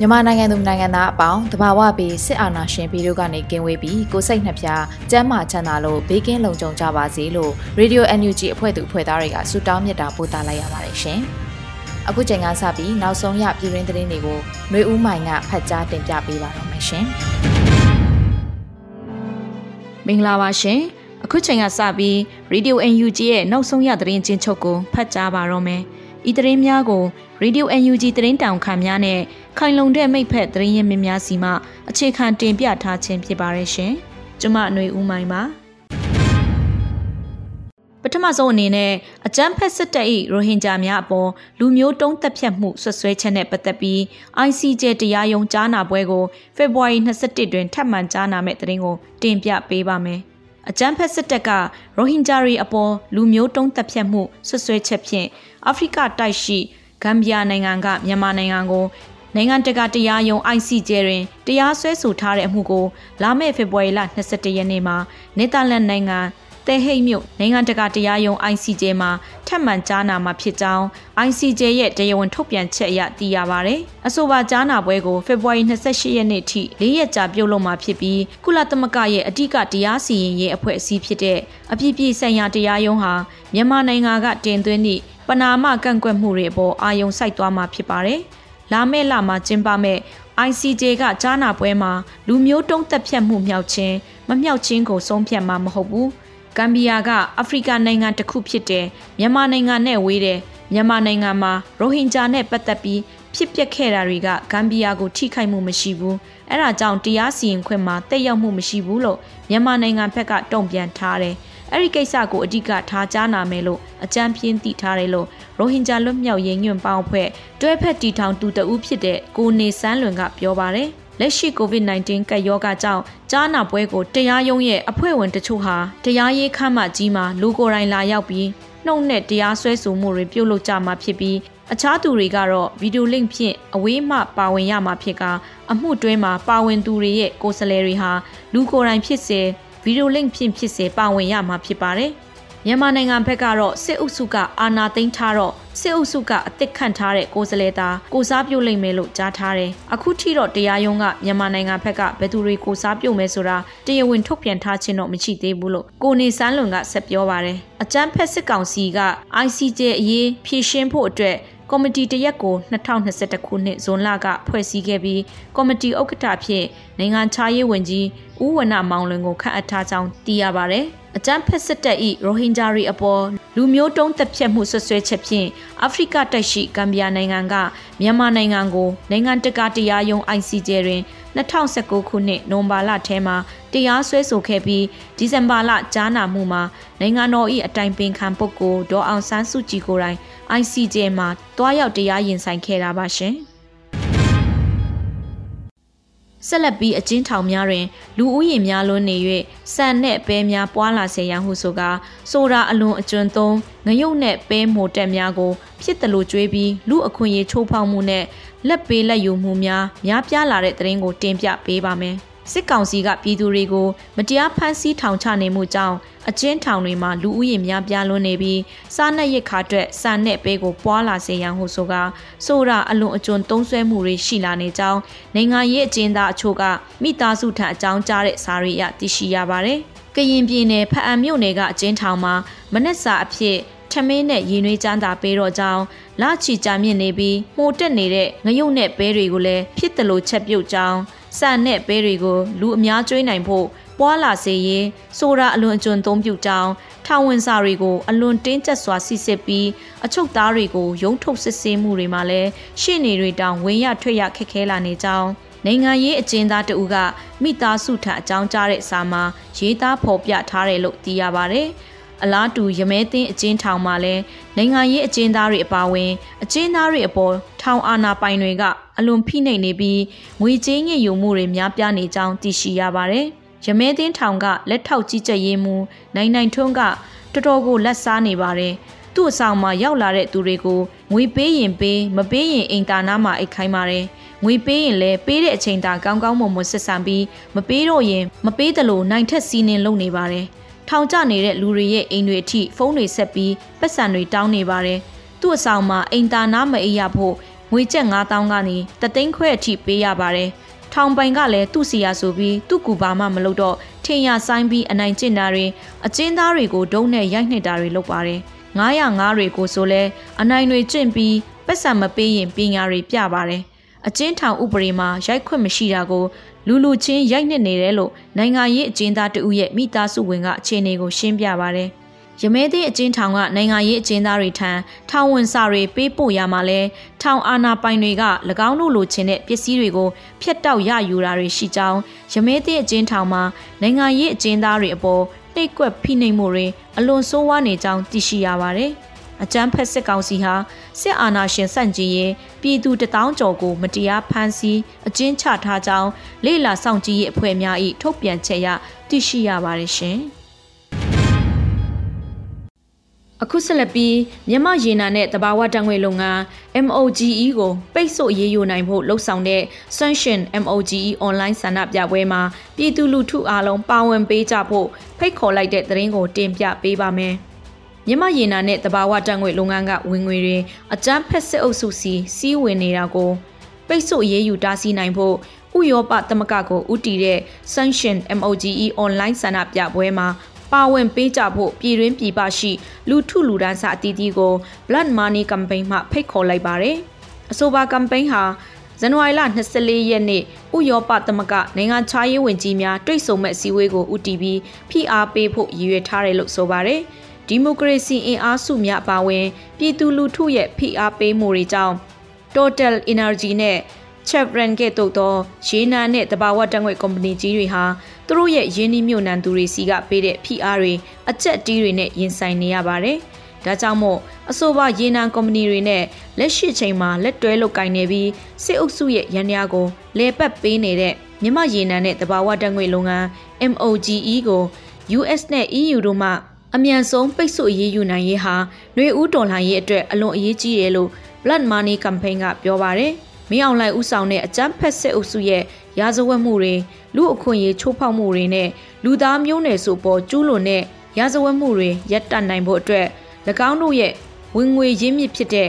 မြန်မာနိုင်ငံသူနိုင်ငံသားအပေါင်းတဘာဝပြီးစစ်အာဏာရှင်ပြည်တို့ကနေကင်းဝေးပြီးကိုစိတ်နှပြကျန်းမာချမ်းသာလို့ဘေးကင်းလုံခြုံကြပါစေလို့ Radio NUG အဖွဲ့သူအဖွဲ့သားတွေကဆုတောင်းမြတ်တာပို့သလိုက်ရပါတယ်ရှင်။အခုချိန်ကစပြီးနောက်ဆုံးရပြည်တွင်းသတင်းတွေကိုຫນွေဦးမိုင်ကဖတ်ကြားတင်ပြပေးပါတော့မယ်ရှင်။မင်္ဂလာပါရှင်။အခုချိန်ကစပြီး Radio NUG ရဲ့နောက်ဆုံးရသတင်းချင်းချုပ်ကိုဖတ်ကြားပါတော့မယ်။ဤသတင်းများကို Radio UNG သတင်းတောင်ခံများနဲ့ ခိုင်လုံတဲ့မိဖက်သတင်းရင်းမြစ်များစီမှအခြေခံတင်ပြထားခြင်းဖြစ်ပါရဲ့ရှင်။ကျွန်မအຫນွေဦးမိုင်ပါ။ပထမဆုံးအနေနဲ့အကြမ်းဖက်စစ်တပ်၏ရိုဟင်ဂျာများအပေါ်လူမျိုးတုံးသက်ဖြတ်မှုဆွဆွဲချက်နဲ့ပတ်သက်ပြီး ICJ တရားရုံးကြားနာပွဲကိုဖေဖော်ဝါရီ21တွင်ထပ်မံကြားနာမဲ့သတင်းကိုတင်ပြပေးပါမယ်။အကြမ်းဖက်စစ်တပ်ကရိုဟင်ဂျာတွေအပေါ်လူမျိုးတုံးတပ်ဖြတ်မှုဆွဆွဲချက်ဖြင့်အာဖရိကတိုက်ရှိဂမ်ဘီယာနိုင်ငံကမြန်မာနိုင်ငံကို နိုင်ငံတကာတရားရုံး ICJ တွင်တရားစွဲဆိုထားတဲ့အမှုကိုလာမယ့်ဖေဖော်ဝါရီလ22ရက်နေ့မှာနယ်သာလန်နိုင်ငံတဲဟိတ်မြို့နိုင်ငံတကာတရားရုံး ICJ မှာထပ်မံကြားနာမှာဖြစ်ကြောင်း ICJ ရဲ့တရားဝင်ထုတ်ပြန်ချက်အရသိရပါဗျ။အဆိုပါကြားနာပွဲကိုဖေဖော်ဝါရီ28ရက်နေ့ထိ၄ရက်ကြာပြုလုပ်မှာဖြစ်ပြီးကုလသမဂ္ဂရဲ့အဓိကတရားစီရင်ရေးအဖွဲ့အစည်းဖြစ်တဲ့အပြည်ပြည်ဆိုင်ရာတရားရုံးဟာမြန်မာနိုင်ငံကတင်သွင်းသည့်ပနာမကန့်ကွက်မှုတွေအပေါ်အာရုံစိုက်သွားမှာဖြစ်ပါတယ်။ လာမယ့်လမှာကျင်းပမယ့် ICJ ကကြားနာပွဲမှာလူမျိုးတုံးသက်ဖြတ်မှုမြောက်ခြင်းမမြောက်ခြင်းကိုဆုံးဖြတ်မှာမဟုတ်ဘူး။ဂမ်ဘီယာကအာဖရိကနိုင်ငံတစ်ခုဖြစ်တယ်မြန်မာနိုင်ငံနဲ့ဝေးတယ်မြန်မာနိုင်ငံမှာရိုဟင်ဂျာနဲ့ပတ်သက်ပြီးဖြစ်ပျက်ခဲ့တာတွေကဂမ်ဘီယာကိုထိခိုက်မှုမရှိဘူးအဲ့ဒါကြောင့်တရားစီရင်ခွင့်မှာတက်ရောက်မှုမရှိဘူးလို့မြန်မာနိုင်ငံဘက်ကတုံ့ပြန်ထားတယ် အဲ့ဒီကိစ္စကိုအဓိကထားကြားနာမယ်လို့အကြံပြင်းသိထားတယ်လို့ရိုဟင်ဂျာလွတ်မြောက်ရေးညွန့်ပေါင်းဖွဲ့တွဲဖက်တီထောင်တူတဦးဖြစ်တဲ့ကိုနေစန်းလွင်ကပြောပါတယ်။လက်ရှိ COVID-19 ကပ်ရောဂါကြောင့်ကြားနာပွဲကိုတရားရုံးရဲ့အဖွဲ့ဝင်တချို့ဟာတရားရေးခန့်မှကြီးမှာလူကိုယ်တိုင်လာရောက်ပြီးနှုတ်နဲ့တရားစွဲဆိုမှုတွေပြုလုပ်ကြမှာဖြစ်ပြီးအခြားသူတွေကတော့ဗီဒီယိုလင့်ဖြင့်အဝေးမှပါဝင်ရမှာဖြစ်ကအမှုတွဲမှာပါဝင်သူတွေရဲ့ကိုယ်စားလှယ်တွေဟာလူကိုယ်တိုင်ဖြစ်စေ ဗီဒီယိုလင့်ဖြင့်ဖြစ်စေပါဝင်ရမှာဖြစ်ပါတယ်။မြန်မာနိုင်ငံဘက်ကတော့စစ်အုပ်စုကအာဏာသိမ်းထားတော့စစ်အုပ်စုကအသစ်ခန့်ထားတဲ့ကိုယ်စားလှယ်သားကိုစားပြုတ်လိမ့်မယ်လို့ကြားထားတယ်။အခုထိတော့တရားရုံးကမြန်မာနိုင်ငံဘက်ကဘယ်သူတွေကိုစားပြုတ်မယ်ဆိုတာတရားဝင်ထုတ်ပြန်ထားခြင်းတော့မရှိသေးဘူးလို့ကိုနေစန်းလွန်ကဆက်ပြောပါတယ်။အကြမ်းဖက်စစ်ကောင်စီက ICJ အရေးဖြည့်ရှင်းဖို့အတွက် ကော်မတီတရက်ကို2021ခုနှစ်ဇွန်လကဖွဲ့စည်းခဲ့ပြီးကော်မတီဥက္ကဋ္ဌဖြစ်နိုင်ငံခြားရေးဝန်ကြီးဦးဝဏမောင်လွင်ကိုခန့်အပ်ထားကြောင်းသိရပါဗျ။အကြမ်းဖက်စစ်တပ်၏ရိုဟင်ဂျာတွေအပေါ်လူမျိုးတုံးတပ်ဖြတ်မှုဆွဆွဲချက်ဖြင့်အာဖရိကတိုက်ရှိဂမ်ဘီယာနိုင်ငံကမြန်မာနိုင်ငံကိုနိုင်ငံတကာတရားရုံး ICJ တွင် 2019ခုနှစ်နိုဝင်ဘာလထဲမှာတရားစွဲဆိုခဲ့ပြီးဒီဇင်ဘာလကြားနာမှုမှာနိုင်ငံတော်၏အတိုင်ပင်ခံပုဂ္ဂိုလ်ဒေါ်အောင်ဆန်းစုကြည်ကိုယ်တိုင် ICJ မှာတွားရောက်တရားရင်ဆိုင်ခဲ့တာပါရှင်။ဆက်လက်ပြီးအကျဉ်းထောင်များတွင် လူဦးရေများလွန်းနေ၍ဆန်နှင့်ပဲများပွာလာစေရန်ဟုဆိုကာဆိုတာအလွန်အကျွံသုံးငရုတ်နှင့်ပဲမိုတက်များကို ဖြစ်တယ်လို့ကြွေးပြီးလူအခွင့်အရေးချိုးဖောက်မှုနဲ့ လက်ပေးလက်ယူမှုများများပြားလာတဲ့သတင်းကိုတင်ပြပေးပါမယ်။စစ်ကောင်စီကပြည်သူတွေကိုမတရားဖမ်းဆီးထောင်ချနေမှုကြောင့်အကျဉ်းထောင်တွေမှာလူဦးရေများပြားလွန်းနေပြီးစားနပ်ရိက္ခာအတွက်စာနဲ့ပေးကိုပွာလာစေရန်ဟုဆိုကဆိုတာအလွန်အကျွံသုံးဆွဲမှုတွေရှိလာနေကြောင်းနိုင်ငံရေးအကျဉ်းသားအချို့ကမိသားစုထံအကြောင်းကြားတဲ့စာရိယသိရှိရပါတယ်။ကရင်ပြည်နယ်ဖအံမြို့နယ်ကအကျဉ်းထောင်မှာမနက်စာအဖြစ်ထမင်းနဲ့ရေနွေးချမ်းသာပေးတော့ကြောင်း လချီကြမြင့်နေပြီးမှုန်တက်နေတဲ့ငရုတ်နဲ့ဘဲတွေကိုလည်းဖြစ်တယ်လို့ချက်ပြုတ်ကြောင်းစံနဲ့ဘဲတွေကိုလူအများကျွေးနိုင်ဖို့ပွာလာစေရင်ဆိုတာအလွန်အကျွံသုံးပြုကြောင်းထောင်ဝင်စာတွေကို အလွန်တင်းကျပ်စွာစစ်စစ်ပြီးအချုပ်သားတွေကိုရုံးထုတ်စစ်ဆေးမှုတွေမှာလည်းရှေ့နေတွေတောင်ဝင်ရထွက်ရခက်ခဲလာနေကြောင်းနိုင်ငံရေးအကျဉ်းသားတဦးကမိသားစုထံအကြောင်းကြားတဲ့စာမှာရေးသားဖော်ပြထားတယ်လို့သိရပါဗျ။ အလားတူရမဲသိန်းအကျဉ်းထောင်မှာလည်းနိုင်ငံရေးအကျဉ်းသားတွေအပါအဝင်အကျဉ်းသားတွေအပေါ်ထောင်အာဏာပိုင်တွေကအလွန်ဖိနှိပ်နေပြီးငွေကြေးညစ်ယူမှုတွေများပြားနေကြောင်းသိရှိရပါတယ်။ရမဲသိန်းထောင်ကလက်ထောက်ကြီးကြပ်ရေးမှူးနိုင်နိုင်ထွန်းကတော်တော်ကိုလက်စားနေပါတယ်။သူ့အဆောင်မှာရောက်လာတဲ့သူတွေကိုငွေပေးရင်ပေးမပေးရင်အိမ်တာနာမှာအိတ်ခိုင်းပါတယ်။ငွေပေးရင်လည်းပေးတဲ့အချိန်တာကောင်းကောင်းမွန်မွန်ဆက်ဆံပြီးမပေးတော့ရင်မပေးသလိုနိုင်ထက်စီးနှင်းလုပ်နေပါတယ်။ ထောင်ကျနေတဲ့လူတွေရဲ့အိမ်တွေအထိဖုန်းတွေဆက်ပြီးပတ်စံတွေတောင်းနေပါတယ်။သူ့အဆောင်မှာအိမ်တာနာမအိပ်ရဖို့ငွေကျပ်9000ကနေတသိန်းခွဲအထိပေးရပါတယ်။ထောင်ပိုင်ကလည်းသူ့စီယာဆိုပြီးသူ့ကူပါမှမလုပ်တော့ထင်ရဆိုင်ပြီးအနိုင်ကျင့်တာတွေအကျဉ်းသားတွေကိုဒုံးနဲ့ရိုက်နှိပ်တာတွေလုပ်ပါတယ်။905တွေကိုဆိုလဲအနိုင်တွေကျင့်ပြီးပတ်စံမပေးရင်ပညာတွေပြပါတယ်။အကျဉ်းထောင်ဥပဒေမှာရိုက်ခွင့်မရှိတာကို လူလူချင်းရိုက်နှက်နေတယ်လို့နိုင်ငံရေးအကျဉ်းသားတဦးရဲ့မိသားစုဝင်ကအခြေအနေကိုရှင်းပြပါတယ်။ရမဲသိအကျဉ်းထောင်ကနိုင်ငံရေးအကျဉ်းသားတွေထံထောင်ဝင်စာတွေပေးပို့ရမှာလဲထောင်အာဏာပိုင်တွေက၎င်းတို့လိုချင်တဲ့ပစ္စည်းတွေကိုဖျက်တောက်ရယူတာတွေရှိကြောင်းရမဲသိအကျဉ်းထောင်မှာနိုင်ငံရေးအကျဉ်းသားတွေအပေါ်နှိပ်ကွက်ဖိနှိပ်မှုတွေအလွန်ဆိုးဝါးနေကြောင်းသိရှိရပါတယ်။ အကြမ်းဖက်စစ်ကောင်စီဟာစစ်အာဏာရှင်ဆန့်ကျင်ရေးပြည်သူတထောင်ကျော်ကို မတရားဖမ်းဆီးအကျဉ်းချထားကြောင်းလေလာဆောင်ကြည့်ရေးအဖွဲ့များ၏ထုတ်ပြန်ချက်အရသိရှိရပါတယ်ရှင်။အခုဆက်လက်ပြီးမြမရေနာနဲ့တဘာဝတံငွေလုပ်ငန်း MOGE ကိုပိတ်ဆို့ရေးယူနိုင်ဖို့လှုံ့ဆော်တဲ့ Sunshine MOGE online ဆန္ဒပြပွဲမှာပြည်သူလူထုအားလုံးပါဝင်ပေးကြဖို့ဖိတ်ခေါ်လိုက်တဲ့သတင်းကိုတင်ပြပေးပါမယ်။ မြမရေနာနဲ့တဘာဝတံငွေလုပ်ငန်းကဝင်ငွေတွေအကြမ်းဖက်စစ်အုပ်စုစီစီးဝင်နေတာကိုပိတ်ဆို့ရေးယူတားဆီးနိုင်ဖို့ဥရောပသမဂ္ဂကိုဥတီတဲ့ Sunshine MOGE online ဆန္ဒပြပွဲမှာပါဝင်ပေးကြဖို့ပြည်တွင်းပြည်ပရှိလူထုလူဒန်းစာအသီးသီးကို Blood Money Campaign မှဖိတ်ခေါ်လိုက်ပါတယ်။အဆိုပါ campaign ဟာဇန်နဝါရီလ24ရက်နေ့ဥရောပသမဂ္ဂနိုင်ငံခြားရေးဝန်ကြီးများတွေ့ဆုံမဲ့အစည်းအဝေးကိုဦးတည်ပြီးဖိအားပေးဖို့ရည်ရွယ်ထားတယ်လို့ဆိုပါတယ်။ ဒီမိုကရေစီအင်အားစုများအပါအဝင် ပြည်သူလူထုရဲ့ဖိအားပေးမှုတွေကြောင့် Total Energy နဲ့ Chevron ကဲ့သို့သောရေနံနဲ့တဘာဝတံငွေကုမ္ပဏီကြီးတွေဟာသူတို့ရဲ့ရင်းနှီးမြှုပ်နှံသူတွေစီကပေးတဲ့ဖိအားတွေအကျက်တီးတွေနဲ့ရင်ဆိုင်နေရပါတယ်။ဒါကြောင့်မို့အဆိုပါရေနံကုမ္ပဏီတွေနဲ့လက်ရှိချိန်မှာလက်တွဲလုပ်ကင်နေပြီးစစ်အုပ်စုရဲ့ရန်ရာကိုလဲပတ်ပေးနေတဲ့မြမရေနံနဲ့တဘာဝတံငွေလုပ်ငန်း MOGE ကို US နဲ့ EU တို့မှ အမြန်ဆုံးပိတ်ဆို့ရေးယူနိုင်ရေးဟာຫນွေဦးတော်လှန်ရေးအတွက်အလွန်အရေးကြီးတယ်လို့ Blood Money Campaign ကပြောပါတယ်။မင်းအောင်လှိုင်ဦးဆောင်တဲ့အကြမ်းဖက်စစ်အုပ်စုရဲ့ရာဇဝတ်မှုတွေလူအခွင့်အရေးချိုးဖောက်မှုတွေနဲ့လူသားမျိုးနွယ်စုပေါ်ကျူးလွန်တဲ့ရာဇဝတ်မှုတွေရပ်တန့်နိုင်ဖို့အတွက်၎င်းတို့ရဲ့ဝင်ငွေရင်းမြစ်ဖြစ်တဲ့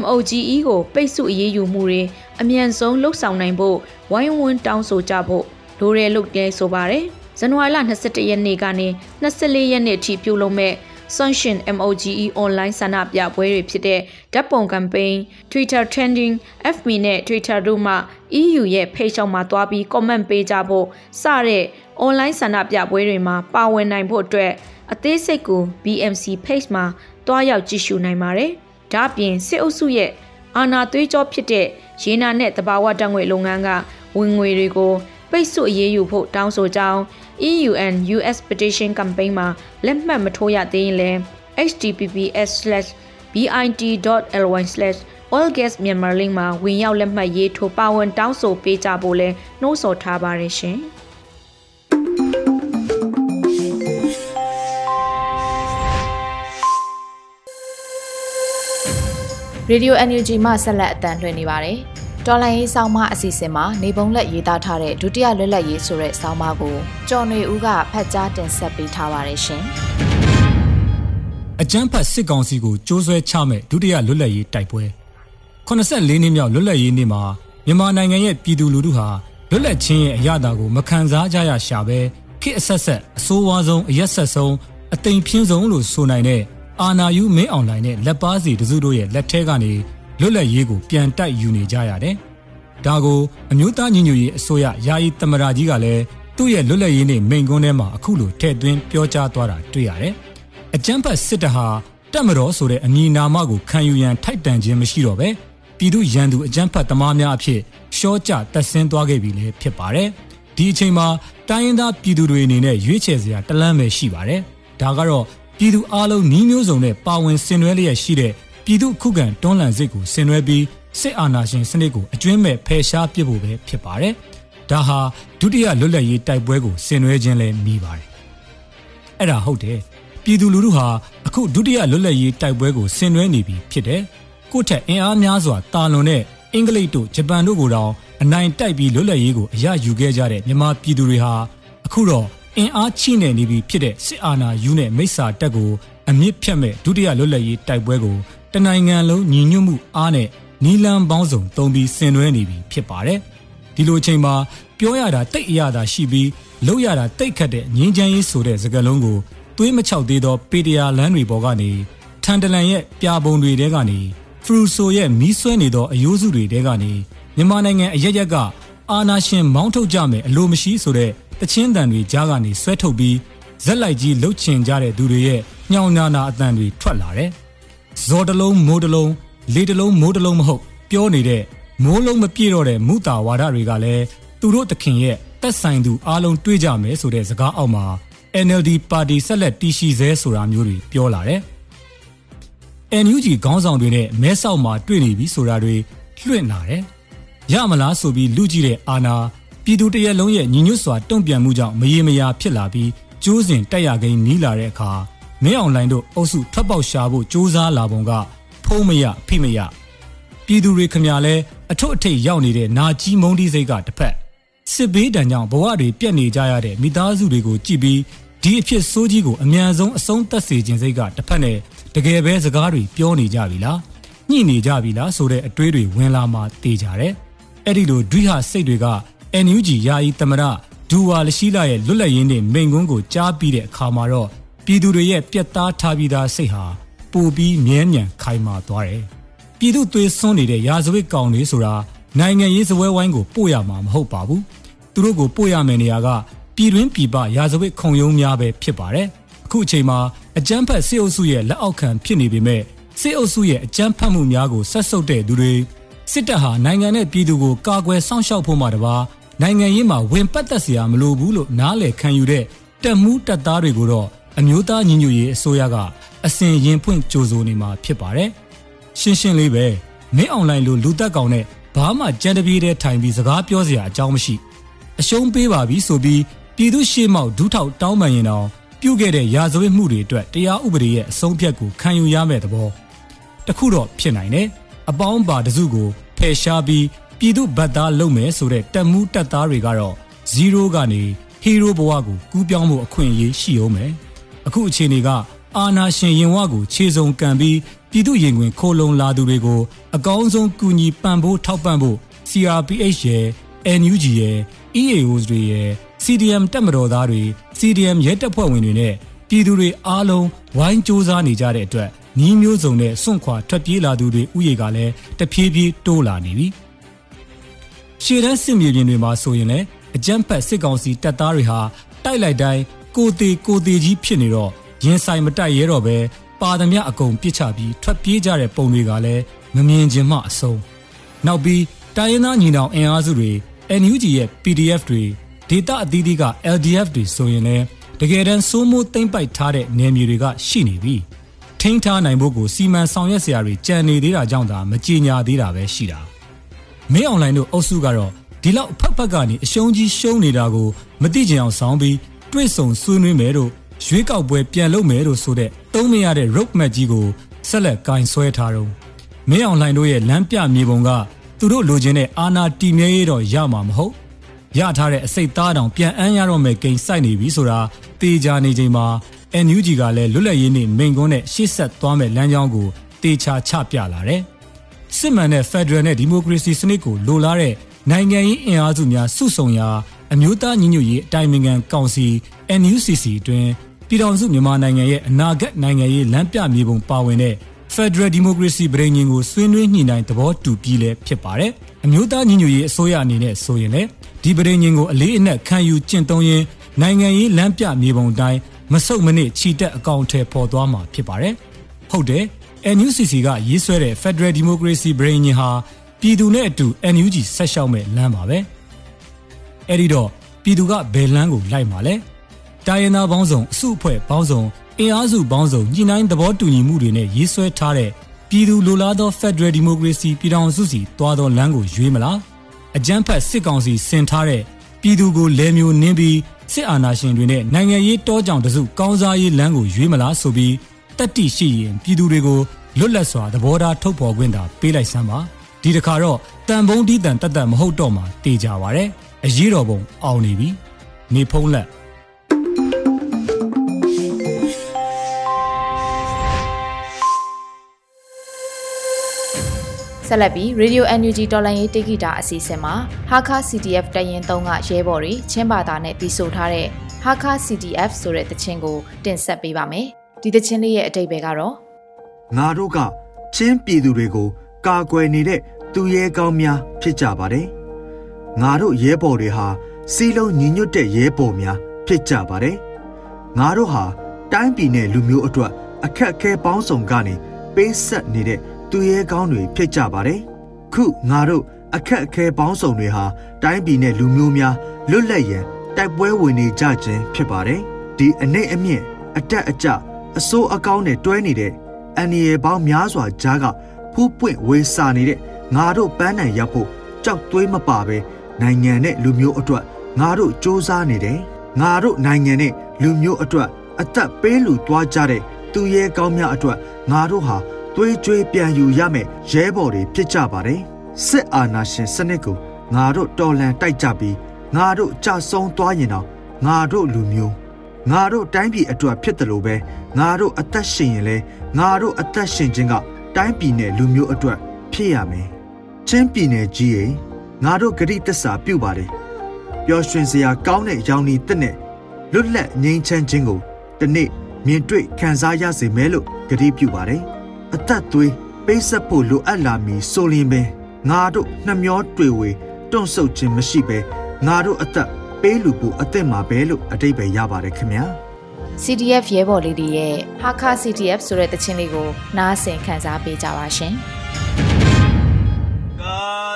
MOGE ကိုပိတ်ဆို့အရေးယူမှုတွေအမြန်ဆုံးလှုပ်ဆောင်နိုင်ဖို့ဝိုင်းဝန်းတောင်းဆိုကြဖို့လိုတယ်လို့လည်းဆိုပါတယ်။ ဇန်နဝါရီလ22ရက်နေ့ကနေ24ရက်နေ့အထိပြုလုပ်မဲ့ Sunshine MOGE online ဆန္ဒပြပွဲတွေဖြစ်တဲ့ဓာတ်ပုံ campaign, Twitter trending, FB နဲ့ Twitter တို့မှ EU ရဲ့ page ောက်မှာတွားပြီး comment ပေးကြဖို့စတဲ့ online ဆန္ဒပြပွဲတွေမှာပါဝင်နိုင်ဖို့အတွက်အသေးစိတ်ကို BMC page မှာတွားရောက်ကြည့်ရှုနိုင်ပါတယ်။ဒါ့အပြင်စစ်အုပ်စုရဲ့အာဏာသွေးကြောဖြစ်တဲ့ရေနာနဲ့တဘာဝတံငွေလုပ်ငန်းကဝင်ငွေတွေကိုပိတ်ဆို့အရေးယူဖို့တောင်းဆိုကြောင်း EU and US petition campaign မှာလက်မှတ်မထိုးရသေးရင်လည်း https:/bit.ly/oilgas Myanmar link မှာဝင်ရောက်လက်မှတ်ရေးထိုးပါဝင်တောင်းဆိုပေးကြဖို့လဲနှိုးဆော်ထားပါတယ်ရှင်။ရေဒီယို NUG မှဆက်လက်အတန်လှည့်နေပါတယ်။ တော်လိုင်းရေးဆောင်းမအစီအစဉ်မှာနေပုံလက်ရေးသားထားတဲ့ဒုတိယလွတ်လပ်ရေးဆိုတဲ့ဆောင်းပါးကိုကျော်နေဦးကဖတ်ကြားတင်ဆက်ပေးထားပါတယ်ရှင်။အကြမ်းဖက်စစ်ကောင်စီကိုကြိုးဆွဲချမဲ့ဒုတိယလွတ်လပ်ရေးတိုက်ပွဲ84နှစ်မြောက်လွတ်လပ်ရေးနေ့မှာမြန်မာနိုင်ငံရဲ့ပြည်သူလူထုဟာလွတ်လပ်ခြင်းရဲ့အရသာကိုမခံစားကြရရှာပဲခေတ်အဆက်ဆက်အဆိုးဝါးဆုံးအရက်ဆက်ဆုံးအသိမ်ပြင်းဆုံးလို့ဆိုနိုင်တဲ့အာနာယူမင်းအွန်လိုင်းနဲ့လက်ပါစီတစုတို့ရဲ့လက်ထဲကနေ လွတ်လပ်ရေးကိုပြန်တိုက်ယူနေကြရတယ်။ဒါကိုအမျိုးသားညီညွတ်ရေးအစိုးရယာယီသမရာကြီးကလည်းသူ့ရဲ့လွတ်လပ်ရေးနေ့မိန့်ခွန်းထဲမှာအခုလိုထည့်သွင်းပြောကြားသွားတာတွေ့ရတယ်။အကြမ်းဖက်စစ်တပ်ဟာတက်မတော်ဆိုတဲ့အမည်နာမကိုခံယူရန်ထိုက်တန်ခြင်းမရှိတော့ပဲပြည်သူရန်သူအကြမ်းဖက်သမားများအဖြစ်ရှော့ကျတက်ဆင်းသွားခဲ့ပြီလေဖြစ်ပါတယ်။ဒီအချိန်မှာတိုင်းရင်းသားပြည်သူတွေအနေနဲ့ရွေးချယ်စရာတလန်းပဲရှိပါတယ်။ဒါကတော့ပြည်သူအလုံးနှီးမျိုးစုံနဲ့ပါဝင်ဆင်နွှဲလျက်ရှိတဲ့ ပြည်သူခုခံတွန်းလှန်စစ်ကိုဆင်နွှဲပြီးစစ်အာဏာရှင်စနစ်ကိုအကျွမ်းမဲ့ဖယ်ရှားပစ်ဖို့ပဲဖြစ်ပါတယ်။ဒါဟာဒုတိယလွတ်လပ်ရေးတိုက်ပွဲကိုဆင်နွှဲခြင်းလည်းမိပါတယ်။အဲ့ဒါဟုတ်တယ်။ပြည်သူလူထုဟာအခုဒုတိယလွတ်လပ်ရေးတိုက်ပွဲကိုဆင်နွှဲနေပြီဖြစ်တယ်။ကိုယ့်ထက်အင်အားများစွာတာလွန်တဲ့အင်္ဂလိပ်တို့ဂျပန်တို့ကိုတောင်အနိုင်တိုက်ပြီးလွတ်လပ်ရေးကိုအရယူခဲ့ကြတဲ့မြန်မာပြည်သူတွေဟာအခုတော့အင်အားချိနေနေပြီဖြစ်တဲ့စစ်အာဏာယူနဲ့မိစ္ဆာတက်ကိုအမြင့်ဖြတ်မဲ့ဒုတိယလွတ်လပ်ရေးတိုက်ပွဲကို တနိုင်ငံလုံးညီညွတ်မှုအားနဲ့နီလန်ပေါင်းစုံတုံးပြီးဆင်နွှဲနေပြီဖြစ်ပါတယ်။ဒီလိုအချိန်မှာပြောရတာတိတ်အရသာရှိပြီးလုပ်ရတာတိတ်ခတ်တဲ့ငင်းချမ်းရေးဆိုတဲ့စကားလုံးကိုသွေးမချောက်သေးသောပေတရာလန်းတွေပေါ်ကနေထန်တလန်ရဲ့ပြာပုံတွေတဲကနေဖရူဆိုရဲ့မီးဆွဲနေသောအယိုးစုတွေတဲကနေမြန်မာနိုင်ငံအရက်ရက်ကအာနာရှင်မောင်းထုတ်ကြမယ်အလိုမရှိဆိုတဲ့တချင်းတန်တွေကြားကနေဆွဲထုတ်ပြီးဇက်လိုက်ကြီးလှုပ်ချင်ကြတဲ့သူတွေရဲ့ညောင်နာနာအတန်တွေထွက်လာတယ်။ ဇော်တလုံးမိုးတလုံးလေတလုံးမိုးတလုံးမဟုတ် ပြောနေတဲ့မိုးလုံးမပြည့်တော့တဲ့မူတာဝါဒတွေကလည်းသူတို့တခင်ရဲ့တက်ဆိုင်သူအားလုံးတွေးကြမယ်ဆိုတဲ့စကားအောက်မှာ NLD ပါတီဆက်လက်တည်ရှိသေးဆိုတာမျိုးတွေပြောလာတယ်။ NUG ခေါင်းဆောင်တွေနဲ့မဲဆောက်မှာတွေ့နေပြီဆိုတာတွေလွှင့်လာတယ်။ရမလားဆိုပြီးလူကြည့်တဲ့အာနာပြည်သူတရက်လုံးရဲ့ညီညွတ်စွာတုံ့ပြန်မှုကြောင့်မရေမရာဖြစ်လာပြီးကျိုးစဉ်တက်ရကိန်းနီးလာတဲ့အခါ မင်းအောင်လိုင်းတို့အုပ်စုထွက်ပေါက်ရှာဖို့စ조사လာပုံကဖုံးမရဖိမရပြည်သူတွေခမလဲအထွတ်အထိပ်ရောက်နေတဲ့နာကြီးမုံဒီစိတ်ကတစ်ဖက်စစ်ဘေးတံကြောင့်ဘဝတွေပြက်နေကြရတဲ့မိသားစုတွေကိုကြည့်ပြီးဒီအဖြစ်ဆိုးကြီးကိုအမြန်ဆုံးအဆုံးသတ်စေခြင်းစိတ်ကတစ်ဖက်နဲ့တကယ်ပဲစကားတွေပြောနေကြပြီလားညှိနေကြပြီလားဆိုတဲ့အတွေးတွေဝင်လာမှတေးကြတယ်အဲ့ဒီလိုဒွိဟစိတ်တွေက NUG ယာယီသမရဒူဝါလရှိလာရဲ့လွတ်လပ်ရင်းနဲ့မိန်ကွန်းကိုကြားပြီးတဲ့အခါမှာတော့ ပြည်သူတွေရဲ့ပြက်သားထားပြီးသားစိတ်ဟာပူပြီးမြဲမြံခိုင်မာသွားတယ်။ပြည်သူသွေးစွန်းနေတဲ့ရာဇဝတ်ကောင်တွေဆိုတာနိုင်ငံရေးစပွဲဝိုင်းကိုပို့ရမှာမဟုတ်ပါဘူး။သူတို့ကိုပို့ရမယ့်နေရာကပြည်တွင်းပြည်ပရာဇဝတ်ခုံရုံးများပဲဖြစ်ပါတယ်။အခုအချိန်မှာအကြမ်းဖက်စစ်အုပ်စုရဲ့လက်အောက်ခံဖြစ်နေပေမဲ့စစ်အုပ်စုရဲ့အကြမ်းဖက်မှုများကိုဆက်ဆုပ်တဲ့သူတွေစစ်တပ်ဟာနိုင်ငံနဲ့ပြည်သူကိုကာကွယ်စောင့်ရှောက်ဖို့မှတပါနိုင်ငံရေးမှာဝင်ပတ်သက်စရာမလိုဘူးလို့နားလည်ခံယူတဲ့တက်မှုတက်သားတွေကိုတော့ အမျိုးသားညီညွတ်ရေးအစိုးရကအစဉ်ရင်ဖွင့်ကြိုးစိုးနေမှာဖြစ်ပါတယ်။ရှင်းရှင်းလေးပဲမင်းအွန်လိုင်းလိုလူသက်ကောင်နဲ့ဘာမှကြံတပြေးတဲ့ထိုင်ပြီးစကားပြောစရာအကြောင်းမရှိအရှုံးပေးပါပြီဆိုပြီးပြည်သူရှေ့မောက်ဒူးထောက်တောင်းပန်ရင်တော့ပြုတ်ခဲ့တဲ့ရာဇဝတ်မှုတွေအတွက်တရားဥပဒေရဲ့အဆုံးဖြတ်ကိုခံယူရမယ့်သဘောတခုတော့ဖြစ်နိုင်တယ်အပေါင်းပါတစုကိုဖယ်ရှားပြီးပြည်သူဗတ်သားလုပ်မယ်ဆိုတဲ့တက်မှုတက်သားတွေကတော့0ကနေဟီးရိုးဘဝကိုကူးပြောင်းမှုအခွင့်အရေးရှိအောင်မယ် အခုအခြေအနေကအာနာရှင်ရင်ဝကိုခြေစုံကန်ပြီးပြည်သူရင်ခွင်ခိုလုံလာသူတွေကိုအကောင်းဆုံးကူညီပံ့ပိုးထောက်ပံ့ဖို့ CRPH ရဲ့ NUG ရဲ့ EAOs တွေရဲ့ CDM တက်မတော်သားတွေ CDM ရဲတပ်ဖွဲ့ဝင်တွေနဲ့ပြည်သူတွေအားလုံးဝိုင်းစ조사နေကြတဲ့အတွက်ညီးမျိုးစုံနဲ့စွန့်ခွာထွက်ပြေးလာသူတွေဥယေကလည်းတဖြည်းဖြည်းတိုးလာနေပြီ။ရှေ့တန်းစစ်မြေပြင်တွေမှာဆိုရင်လည်းအကြမ်းဖက်စစ်ကောင်စီတပ်သားတွေဟာတိုက်လိုက်တိုင်း ကိုသေးကိုသေးကြီးဖြစ်နေတော့ရင်ဆိုင်မတိုက်ရဲတော့ပဲပါသမျှအကုန်ပြစ်ချပြီးထွက်ပြေးကြတဲ့ပုံတွေကလည်းမမြင်ခြင်းမှအဆုံးနောက်ပြီးတိုင်းရင်းသားညီနောင်အင်အားစုတွေ NUG ရဲ့ PDF တွေဒေတာအသီးသီးက LDF တွေဆိုရင်လည်းတကယ်တမ်းစိုးမိုးသိမ့်ပိုက်ထားတဲ့နယ်မြေတွေကရှိနေပြီထိန်းထားနိုင်ဖို့ကိုစီမံဆောင်ရွက်စရာတွေကြံနေသေးတာကြောင့်သာမကြေညာသေးတာပဲရှိတာမင်းအွန်လိုင်းတို့အုပ်စုကတော့ဒီလောက်ဖက်ဖက်ကနေအရှုံးကြီးရှုံးနေတာကိုမသိကြအောင်ဆောင်းပြီး တွေ့ဆုံဆွေးနွေးမယ်လို့ရွေးကောက်ပွဲပြန်လုပ်မယ်လို့ဆိုတဲ့သုံးမရတဲ့ road map ကြီးကိုဆက်လက်ကင်ဆွဲထားတော့မင်းအောင်လှိုင်တို့ရဲ့လမ်းပြမြေပုံကသူတို့လိုချင်တဲ့အာနာတီမြဲရေးတော့ရမှာမဟုတ်ရထားတဲ့အစိတ်သားတောင်ပြန်အမ်းရတော့မယ်ဂိမ်းစိုက်နေပြီဆိုတာတေချာနေချိန်မှာ NUG ကလည်းလွတ်လပ်ရေးနေ့မိန်ကွန်းနဲ့ရှေ့ဆက်သွားမဲ့လမ်းကြောင်းကိုတေချာချပြလာတယ်စစ်မှန်တဲ့ Federal နဲ့ Democracy စနစ်ကိုလိုလားတဲ့နိုင်ငံရေးအင်အားစုများစုဆုံရာ အမျိုးသားညီညွတ်ရေးအတိုင်းအမြံကောင်စီ NUCC တွင်ပပြည်ထောင်စုမြန်မာနိုင်ငံရဲ့အနာဂတ်နိုင်ငံရေးလမ်းပြမြေပုံပါဝင်တဲ့ Federal Democracy ပြည်ညင်ကိုဆွေးနွေးညှိနှိုင်းသဘောတူပြီးလဲဖြစ်ပါတယ်။အမျိုးသားညီညွတ်ရေးအစိုးရအနေနဲ့ဆိုရင်လည်းဒီပြည်ညင်ကိုအလေးအနက်ခံယူကျင့်သုံးရင်းနိုင်ငံရေးလမ်းပြမြေပုံတိုင်းမဆုတ်မနစ်ခြိတက်အကောင့်ထဲပေါ်သွားမှာဖြစ်ပါတယ်။ဟုတ်တယ် NUCC ကရေးဆွဲတဲ့ Federal Democracy ပြည်ညင်ဟာပြည်သူနဲ့အတူ NUG ဆက်လျှောက်မဲ့လမ်းပါပဲ။ အဲ့ဒီတော့ပြည်သူကဘယ်လမ်းကိုလိုက်မှာလဲ။တိုင်းရင်းသားပေါင်းစုံအစုအဖွဲ့ပေါင်းစုံအင်အားစုပေါင်းစုံညှိနှိုင်းသဘောတူညီမှုတွေနဲ့ရေးဆွဲထားတဲ့ပြည်သူလိုလားသော Federal Democracy ပြည်ထောင်စုစီတွားသောလမ်းကိုရွေးမလားအကြမ်းဖက်စစ်ကောင်စီဆင်ထားတဲ့ပြည်သူကိုလဲမျိုးနင်းပြီးစစ်အာဏာရှင်တွေနဲ့နိုင်ငံရေးတောကြောင်တစုကောင်းစားရေးလမ်းကိုရွေးမလားဆိုပြီးတက်တိရှိရင်ပြည်သူတွေကိုလွတ်လပ်စွာသဘောထားထုတ်ဖော်ခွင့်သာပေးလိုက်စမ်းပါဒီတခါတော့တန်ဖုံးတီးတန်တက်တက်မဟုတ်တော့မှတေကြပါရဲ့ အရေးတော်ပုံအောင်နေပြီနေဖုံးလက်ဆက်လက်ပြီး Radio NUG တော်လိုင်းရေးတိဂီတာအစီအစဉ်မှာဟာခါ CDF တရင်3ကရဲဘော်တွေချင်းဘာသာနဲ့တီးဆိုထားတဲ့ဟာခါ CDF ဆိုတဲ့တခြင်းကိုတင်ဆက်ပေးပါမယ်။ဒီတခြင်းလေးရဲ့အတိတ်ပဲကတော့ငါတို့ကချင်းပြည်သူတွေကိုကာကွယ်နေတဲ့သူရဲကောင်းများဖြစ်ကြပါတယ်။ ငါတို့ရဲဘော်တွေဟာစီလုံးညီညွတ်တဲ့ရဲဘော်များဖြစ်ကြပါတယ်။ငါတို့ဟာတိုင်းပြည်နဲ့လူမျိုးအတွက်အခက်အခဲပေါင်းစုံကနေပေးဆက်နေတဲ့သူရဲကောင်းတွေဖြစ်ကြပါတယ်။ခုငါတို့အခက်အခဲပေါင်းစုံတွေဟာတိုင်းပြည်နဲ့လူမျိုးများလွတ်လပ်ရန်တိုက်ပွဲဝင်နေကြခြင်းဖြစ်ပါတယ်။ဒီအနိုင်အမြင့်အတက်အကျအစိုးအကောင်းနဲ့တွဲနေတဲ့အန်ရီပေါင်းများစွာကြားကဖူးပွင့်ဝေစာနေတဲ့ငါတို့ပန်းနိုင်ရပ်ဖို့ကြောက်သွေးမပါပဲ နိုင်ငံနဲ့လူမျိုးအတွက်ငါတို့စ조사နေတယ်။ငါတို့နိုင်ငံနဲ့လူမျိုးအတွက်အသက်ပေးလူသွားကြတဲ့သူရဲကောင်းများအတွက်ငါတို့ဟာသွေးကြွေးပြန်ယူရမယ်ရဲဘော်တွေဖြစ်ကြပါတယ်စစ်အာဏာရှင်စနစ်ကိုငါတို့တော်လှန်တိုက်ကြပြီးငါတို့ကြဆုံးသွားရင်တော့ငါတို့လူမျိုးငါတို့တိုင်းပြည်အတွက်ဖြစ်တယ်လို့ပဲငါတို့အသက်ရှင်ရင်လဲငါတို့အသက်ရှင်ခြင်းကတိုင်းပြည်နဲ့လူမျိုးအတွက်ဖြစ်ရမယ်ချင်းပြည်နယ်ကြီးရေ ငါတို့ဂရိတစ္ဆာပြုပါတယ်ပျော်ရွှင်စရာကောင်းတဲ့ရောင်နီတက်နဲ့လွတ်လပ်ငြိမ်းချမ်းခြင်းကိုဒီနေ့မြင်တွေ့ခံစားရစေမယ်လို့ဂရိပြုပါတယ်အသက်သွေးပေးဆက်ဖို့လိုအပ်လာမည်ဆိုရင်ပင်ငါတို့နှမျောတွေ့ဝေတွန့်ဆုတ်ခြင်းမရှိဘဲငါတို့အသက်ပေးလူဖို့အသက်မှာပဲလို့အတိတ်ပဲရပါတယ်ခင်ဗျာ CDF ရဲဘော်လေးတွေရဲ့ဟာခါ CDF ဆိုတဲ့တခြင်းလေးကိုနားဆင်ခံစားပေးကြပါရှင်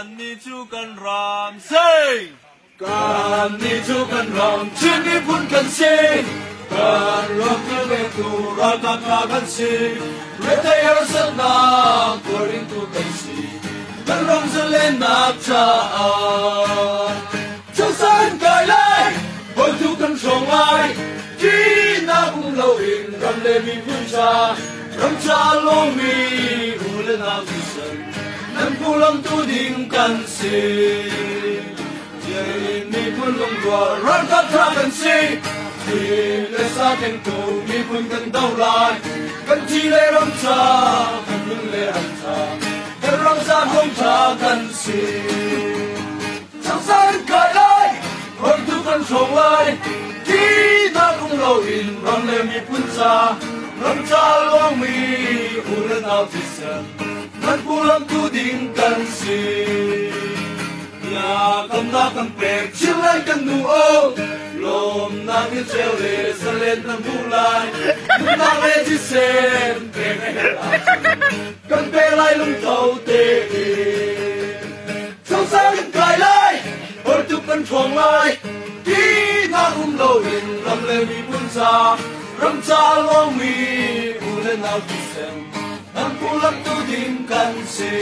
Cần ni chu, cần ròm xây Cần ni chu, cần ròm chuyên đi phun cần xây Cần ròm như bê thù rồi cần là cần xây Rết thay hờ sân nà của rin tu cây xì. Cần ròm dân lên nạp trà. Sân cài lại Hồi thu cần rồng ai Chi na cũng lâu in Rằm lê mi phun cha Rằm cha lô mi Hù lên nào thì pulam tu ding kan si. Jai mi pun long rua ran ka tra kan si ti le sa ten tu, mi pun kan dau lai. Kan ti le ram cha, kan lung le ram cha. Kan ram sa hong cha kan si. Chang sa ka lai, hoi tu kan song lai. Ti ta kung lo in ram le mi pun cha ram cha long mi u le nau ti sa kan pulam tu ding kan si ya kam na kan pek chil lai kan nu o lom na ni chel le salen na bu lai na le ji sen pe me kan pe lai lung tau te ti sau sa lum kai lai or tu kan thong lai ti na um lo in ram le mi bun sa ram cha long mi bu le na ki sen an pu lam tu ding kan se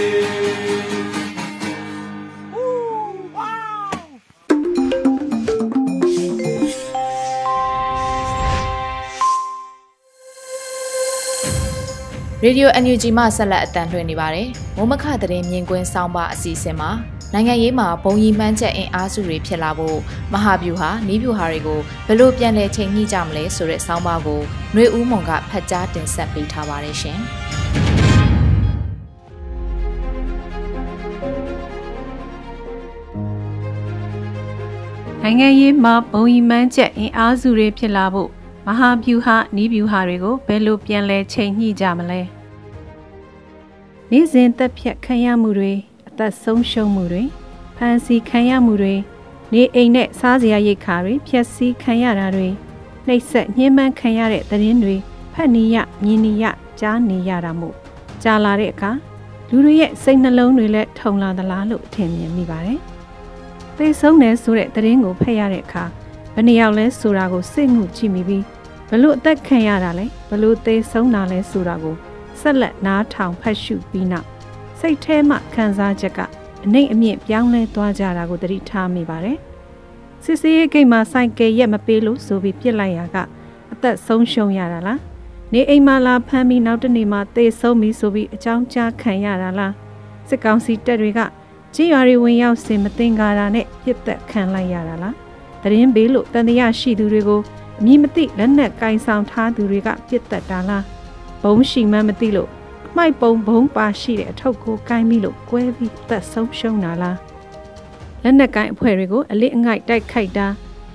ရေဒီယို NUG မှဆက်လက်အတန်လှည့်နေပါတယ်။မိုးမခသတင်းမြင်ကွင်းဆောင်းပါအစီအစဉ်မှာနိုင်ငံရေးမှာဘုံကြီးမှန်းချက်အင်အားစုတွေဖြစ်လာဖို့မဟာဗျူဟာနီးဗျူဟာတွေကိုဘယ်လိုပြန်လည်ချိန်ညှိကြမလဲဆိုတဲ့ဆောင်းပါကိုຫນွေဦးမွန်ကဖတ်ကြားတင်ဆက်ပေးထားပါတယ်ရှင်။ နိုင်ငံရေးမှာဘုံကြီးမှန်းချက်အင်အားစုတွေဖြစ်လာဖို့မဟာဗျူဟာနီးဗျူဟာတွေကိုဘယ်လိုပြန်လဲချိန်ညှိကြမလဲနေ့စဉ်တက်ဖြတ်ခံရမှုတွေအသက်ဆုံးရှုံးမှုတွေဖန်ဆီးခံရမှုတွေနေအိမ်နဲ့စားစရာရိတ်ခါတွေဖျက်ဆီးခံရတာတွေနှိပ်စက်ညှဉ်းပန်းခံရတဲ့သတင်းတွေဖတ်နေရမြင်နေရကြားနေရတာမို့ကြာလာတဲ့အခါလူတွေရဲ့စိတ်နှလုံးတွေလည်းထုံလာသလားလို့ထင်မြင်မိပါတယ်။ သိဆုံးတယ်ဆိုတဲ့သတင်းကိုဖတ်ရတဲ့အခါဘယ်နှယောက်လဲဆိုတာကိုစိတ်ငုကြည့်မိပြီးဘလို့အသက်ခံရတာလဲဘလို့သိဆုံးတာလဲဆိုတာကိုဆက်လက်နားထောင်ဖတ်ရှုပြီးနောက်စိတ်ထဲမှခံစားချက်ကအနှိမ့်အမြင့်ပြောင်းလဲသွားကြတာကိုသတိထားမိပါတယ်။စစ်စေးရဲ့ဂိတ်မှာစိုက်ကယ်ရက်မပေးလို့ဆိုပြီးပြစ်လိုက်ရကအသက်ဆုံးရှုံးရတာလား။နေအိမ်မှာလာဖမ်းပြီးနောက်တနေ့မှသေဆုံးပြီဆိုပြီးအကြောင်းကြားခံရတာလား။စစ်ကောင်စီတပ်တွေက ကြီးရွာတွေဝင်ရောက်စင်မတင်ကားတာနဲ့ပြစ်သက်ခံလိုက်ရတာလား။တရင်ဘေးလို့တန်တရားရှိသူတွေကိုအမည်မသိလက်နက်ကင်ဆောင်ထားသူတွေကပြစ်သက်တာလား။ဘုံရှိမှန်းမသိလို့မှိုက်ပုံဘုံပါရှိတဲ့အထုပ်ကိုကိုင်းပြီးလို့ကွဲပြီးသက်ဆုံးရှုံးတာလားလက်နက်ကိုင်းအဖွဲ့တွေကိုအလစ်အငိုက်တိုက်ခိုက်တာ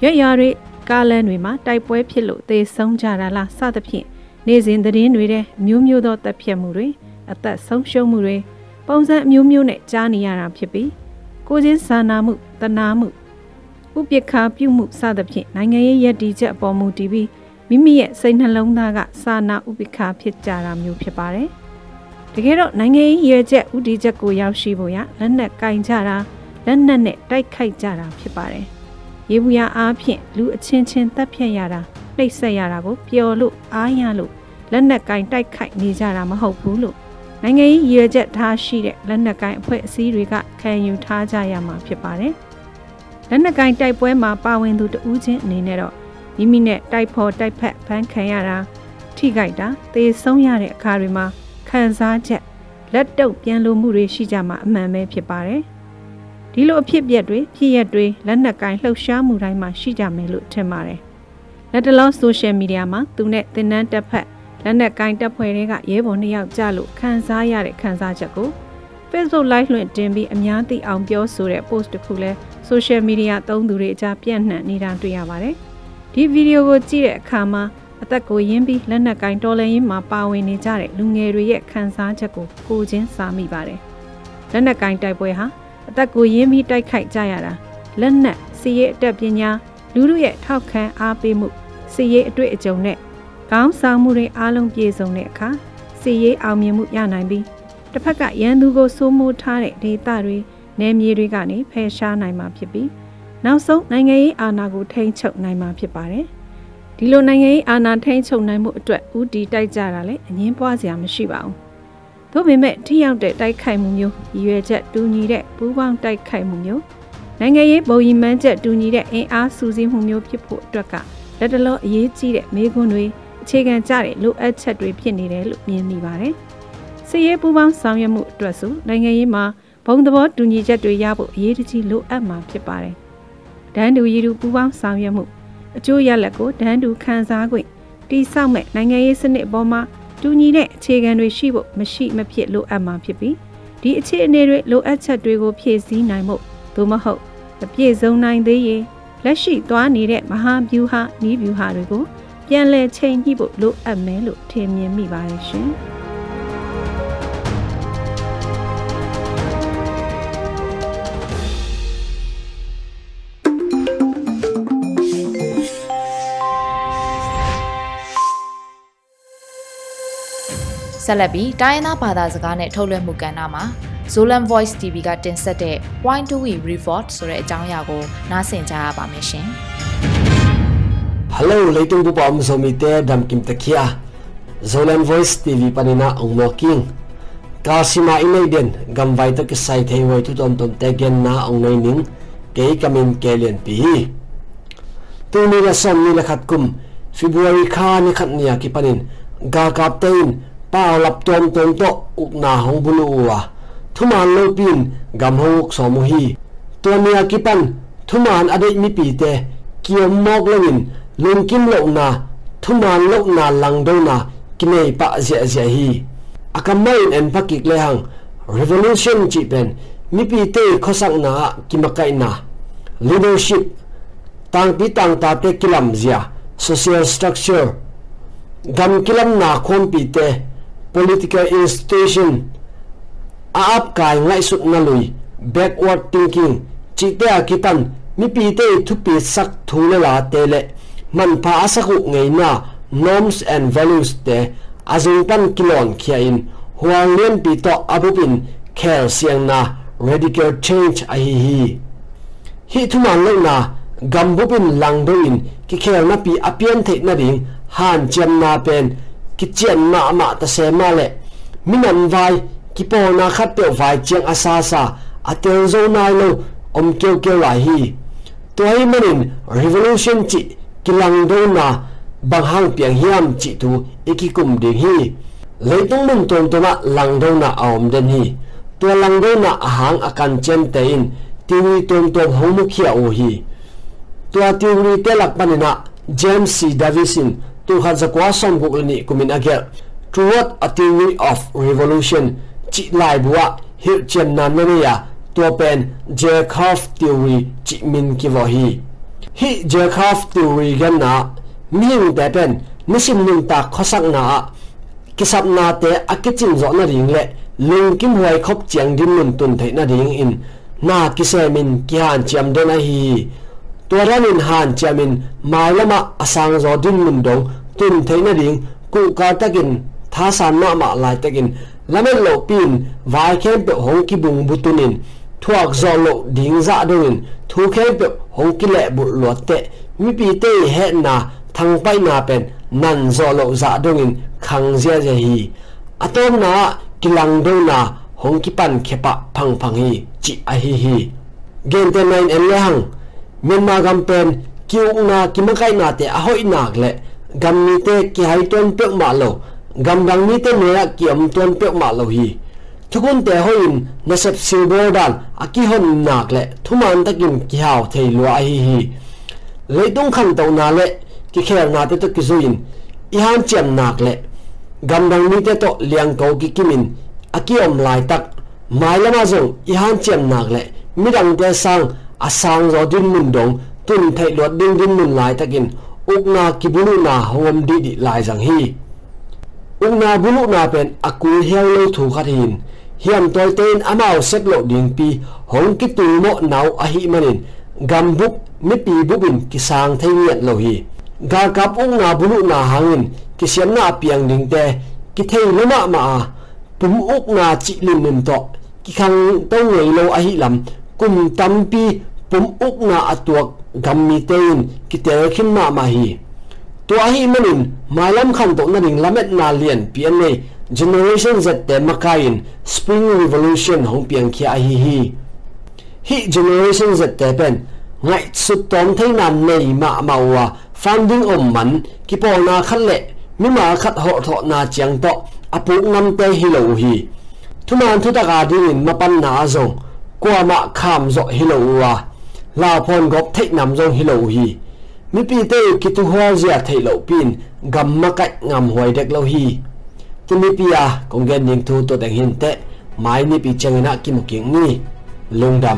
ရွက်ရွာတွေကားလမ်းတွေမှာတိုက်ပွဲဖြစ်လို့သေဆုံးကြတာလားစသဖြင့်နေ့စဉ်သတင်းတွေတဲ့မျိုးမျိုးသောတပ်ဖြတ်မှုတွေအသက်ဆုံးရှုံးမှုတွေ ပုံစံအမျိုးမျိုးနဲ့ကြားနေရတာဖြစ်ပြီးကိုချင်းစာနာမှုတနာမှုဥပိ္ပခာပြုမှုစသဖြင့်နိုင်ငံရေးရည်တည်ချက်အပေါ်မူတည်ပြီးမိမိရဲ့စိတ်နှလုံးသားကစာနာဥပိ္ပခာဖြစ်ကြတာမျိုးဖြစ်ပါတယ်။တကယ်တော့နိုင်ငံရေးရည်ချက်ဥတီချက်ကိုရောက်ရှိဖို့ရလက်နက်ကင်ကြတာလက်နက်နဲ့တိုက်ခိုက်ကြတာဖြစ်ပါတယ်။ရေဘူးရအားဖြင့်လူအချင်းချင်းတပ်ဖြတ်ရတာနှိပ်စက်ရတာကိုပျော်လို့အားရလို့လက်နက်ကင်တိုက်ခိုက်နေကြတာမဟုတ်ဘူးလို့ နိုင်ငံရေးရည်ချက်ထားရှိတဲ့လက်နက်ကင်အဖွဲ့အစည်းတွေကခံယူထားကြရမှာဖြစ်ပါတယ်။လက်နက်ကင်တိုက်ပွဲမှာပါဝင်သူတဦးချင်းအနေနဲ့တော့မိမိနဲ့တိုက်ဖို့တိုက်ဖက်ဖမ်းခံရတာထိခိုက်တာသေဆုံးရတဲ့အခါတွေမှာခံစားချက်လက်တုပ်ပြန်လိုမှုတွေရှိကြမှာအမှန်ပဲဖြစ်ပါတယ်။ဒီလိုအဖြစ်အပျက်တွေဖြစ်ရက်တွေလက်နက်ကင်လှုပ်ရှားမှုတိုင်းမှာရှိကြမယ်လို့ထင်ပါတယ်။လက်တလုံးဆိုရှယ်မီဒီယာမှာသူနဲ့တင်နန်းတက်ဖက် လက်နက်ကင်တက်ဖွဲ့တွေကရဲဘော်နှစ်ယောက်ကြလို့ခံစားရတဲ့ခံစားချက်ကို Facebook Live လွှင့်တင်ပြီးအများသိအောင်ပြောဆိုတဲ့ post တစ်ခုလဲ social media သုံးသူတွေအကြားပြန့်နှံ့နေတာတွေ့ရပါတယ်။ဒီဗီဒီယိုကိုကြည့်တဲ့အခါမှာအသက်ကိုရင်းပြီးလက်နက်ကင်တော်လရင်မှာပါဝင်နေကြတဲ့လူငယ်တွေရဲ့ခံစားချက်ကိုကိုချင်းစားမိပါတယ်။လက်နက်ကင်တိုက်ပွဲဟာအသက်ကိုရင်းပြီးတိုက်ခိုက်ကြရတာလက်နက်စီရေးအတက်ပညာလူလူရဲ့ထောက်ခံအားပေးမှုစီရေးအတွေ့အကြုံနဲ့ ကောင်းဆောင်မှုတွေအားလုံးပြည့်စုံတဲ့အခါစီရေးအောင်မြင်မှုရနိုင်ပြီးတစ်ဖက်ကရန်သူကိုစိုးမိုးထားတဲ့ဒေသတွေနယ်မြေတွေကနေဖယ်ရှားနိုင်မှာဖြစ်ပြီးနောက်ဆုံးနိုင်ငံရေးအာဏာကိုထိန်းချုပ်နိုင်မှာဖြစ်ပါတယ်။ဒီလိုနိုင်ငံရေးအာဏာထိန်းချုပ်နိုင်မှုအတွက်ဦးတည်တိုက်ကြတာလည်းအငင်းပွားစရာမရှိပါဘူး။သို့ပေမဲ့ထိရောက်တဲ့တိုက်ခိုက်မှုမျိုးရည်ရွယ်ချက်တူညီတဲ့ပူးပေါင်းတိုက်ခိုက်မှုမျိုးနိုင်ငံရေးပုံရိပ်မှန်းချက်တူညီတဲ့အင်အားစုစည်းမှုမျိုးဖြစ်ဖို့အတွက်ကလက်တလောအရေးကြီးတဲ့မေးခွန်းတွေ အခြေခံကြတဲ့လိုအပ်ချက်တွေဖြစ်နေတယ်လို့မြင်မိပါတယ်။စစ်ရေးပူးပေါင်းဆောင်ရွက်မှုအတွက်ဆိုနိုင်ငံရေးမှာဘုံသဘောတူညီချက်တွေရဖို့အရေးကြီးလိုအပ်မှာဖြစ်ပါတယ်။ဒန်းတူရည်တူပူးပေါင်းဆောင်ရွက်မှုအကျိုးရလဒ်ကိုတန်းတူခံစား권တိဆောက်မဲ့နိုင်ငံရေးစနစ်အပေါ်မှာတူညီတဲ့အခြေခံတွေရှိဖို့မရှိမဖြစ်လိုအပ်မှာဖြစ်ပြီးဒီအခြေအနေတွေလိုအပ်ချက်တွေကိုဖြည့်ဆည်းနိုင်မှုသို့မဟုတ်မပြည့်စုံနိုင်သေးရင်လက်ရှိသွားနေတဲ့မဟာဗျူဟာနီးဗျူဟာတွေကို ပြန်လည်ချိန်ကြည့်ဖို့လိုအပ်မယ်လို့ထင်မြင်မိပါတယ်ရှင်။ဆက်လက်ပြီးတိုင်းရင်းသားဘာသာစကားနဲ့ထုတ်လွှင့်မှုကဏ္ဍမှာ Zolan Voice TV ကတင်ဆက်တဲ့ Point to We Report ဆိုတဲ့အကြောင်းအရာကိုနားဆင်ကြရပါမယ်ရှင်။ Hello လေတုံပပမဆိုမီတဲဒမ်ကင်တခိယာ Zolan Voice TV ပနိနာအုံမောကင်းကာစီမာအင်းနေဒန်ဂမ်ဝိုင်တကဆိုင်သေးဝဲတူတုံတုံတဲဂန်နာအုံနေနင်းကေကမင်ကေလန်ပီတူနီရဆမ်နီလခတ်ကုမ် February ခါနိခတ်နီယာကိပနင်ဂါကပ်တေင်း pa lap tom tom to ukna hong bulu wa thuman lo pin gam hok so mu hi to mia kipan thuman ade mi pi te kiom mok lewin lên kim lo na thuman lo na lang do na kinai pa zia zia hi. Akamai en pakik le hang revolution chi pen mi pi te khosak na kimakai na leadership tang pi tang ta te kilam zia social structure. Gam kilam na khom pi te political institution. À, Aap kai ngai sut na lui backward thinking. Chi à, te akitan mi pi te thu pi sak thu le la te le man pa asaku ngei na norms and values te azung pan kilon khia in huang lien pi to abupin kher siang na radical change a hi hi hi thuman lo na gambupin langdo in ki kher na pi apian the na ding han chem na pen ki chen na ma ta se ma le. Minan vai ki po na khat pe vai chiang asa sa atel zo na lo om keu keu la hi. To hi manin revolution chi kilangdo na bang hang piang hiam chi tu ekikum ding hi. Leitung mun ton toma langdo na aom den hi. To langdo na ahang akan chen te in tiwi ton ton homu khia o hi. To tiwi te lak panina James C. Davisin tu som guk ni kumin agel toward a theory of revolution chi lai buwa hir chen nan na ya to pen Jacob theory chi min ki hi hi Jacob theory gan na ming te pen nisim ning ta khosak na, kisap na te akichin zo na ring le, lung kim huai khop chiang din nun tun thei na ring in. Na kisemin kihan chiam de na hi. Tuaranin han chiamin mailama asang zo din mun dong, tun thei na ring ku ka takin, tha san na ma lai takin. Lamen lo pin, vai khem pe hong ki bung butunin thuak zo lo ding za dongin thu khem pe hong ki le bu lo te mi pi te he na thang pai na pen nan zo lo za dongin khang zia je hi atom na kilang do na hong ki pan khepa phang phang hi chi a hi hi gen te nine en le hang myanmar gam pen kiu na kai na te a hoi nak le gam mi te ki hai ton pe ma lo gam dang mi te ne ki am ton pe ma lo hi thukun te hoin na sep silver dan aki hon nak le thuman takin ki haw thei lo a hi hi. Leitung khan to na le ki kher na te to ki zuin i han chem nak le gam dang ni te to liang ko ki kimin aki om lai tak, mai lama zong i han chem nak le midang te sang, asang zo din mun dong, tun thei lot ding din mun lai takin ukna kibulu na hom di di lai jang hi. Ukna bulu na pen akul hiao lo thu khat hin hiam toy ten amao sep lo ding pi hong ki tu mo nau a hi manin gambuk mi pi bubin ki sang thei nguyện lo hi ga kap na bulu na hangin ki siam na piang ding te ki thei lama ma a pum ukna chi lim nim to ki khang to ngei lo a hi lam kum tampi pum ukna atuak gammi tein ki tel khin ma ma hi to a hi manin malam khan to na ring lamet na pi pian nei generation z te makain, spring revolution hong piang khia hi hi. Hi generation z te pen ngai su tom thai na nei ma mawa funding om man, ki po na khat le, mi ma khat ho tho na chiang to apu ngam te hi lo hi. Thuman thu ta ga ding in mapan na zong, kwa ma kham zo hi lo wa. La phon gop thai nam zong hi lo hi. Mi pi te ki tu hoa zia thai lo pin, gam ma kai ngam hoi dek lo hi kimi pia konggen ning thu to deng hin te mai ni pi chang kim một mo king lung đầm.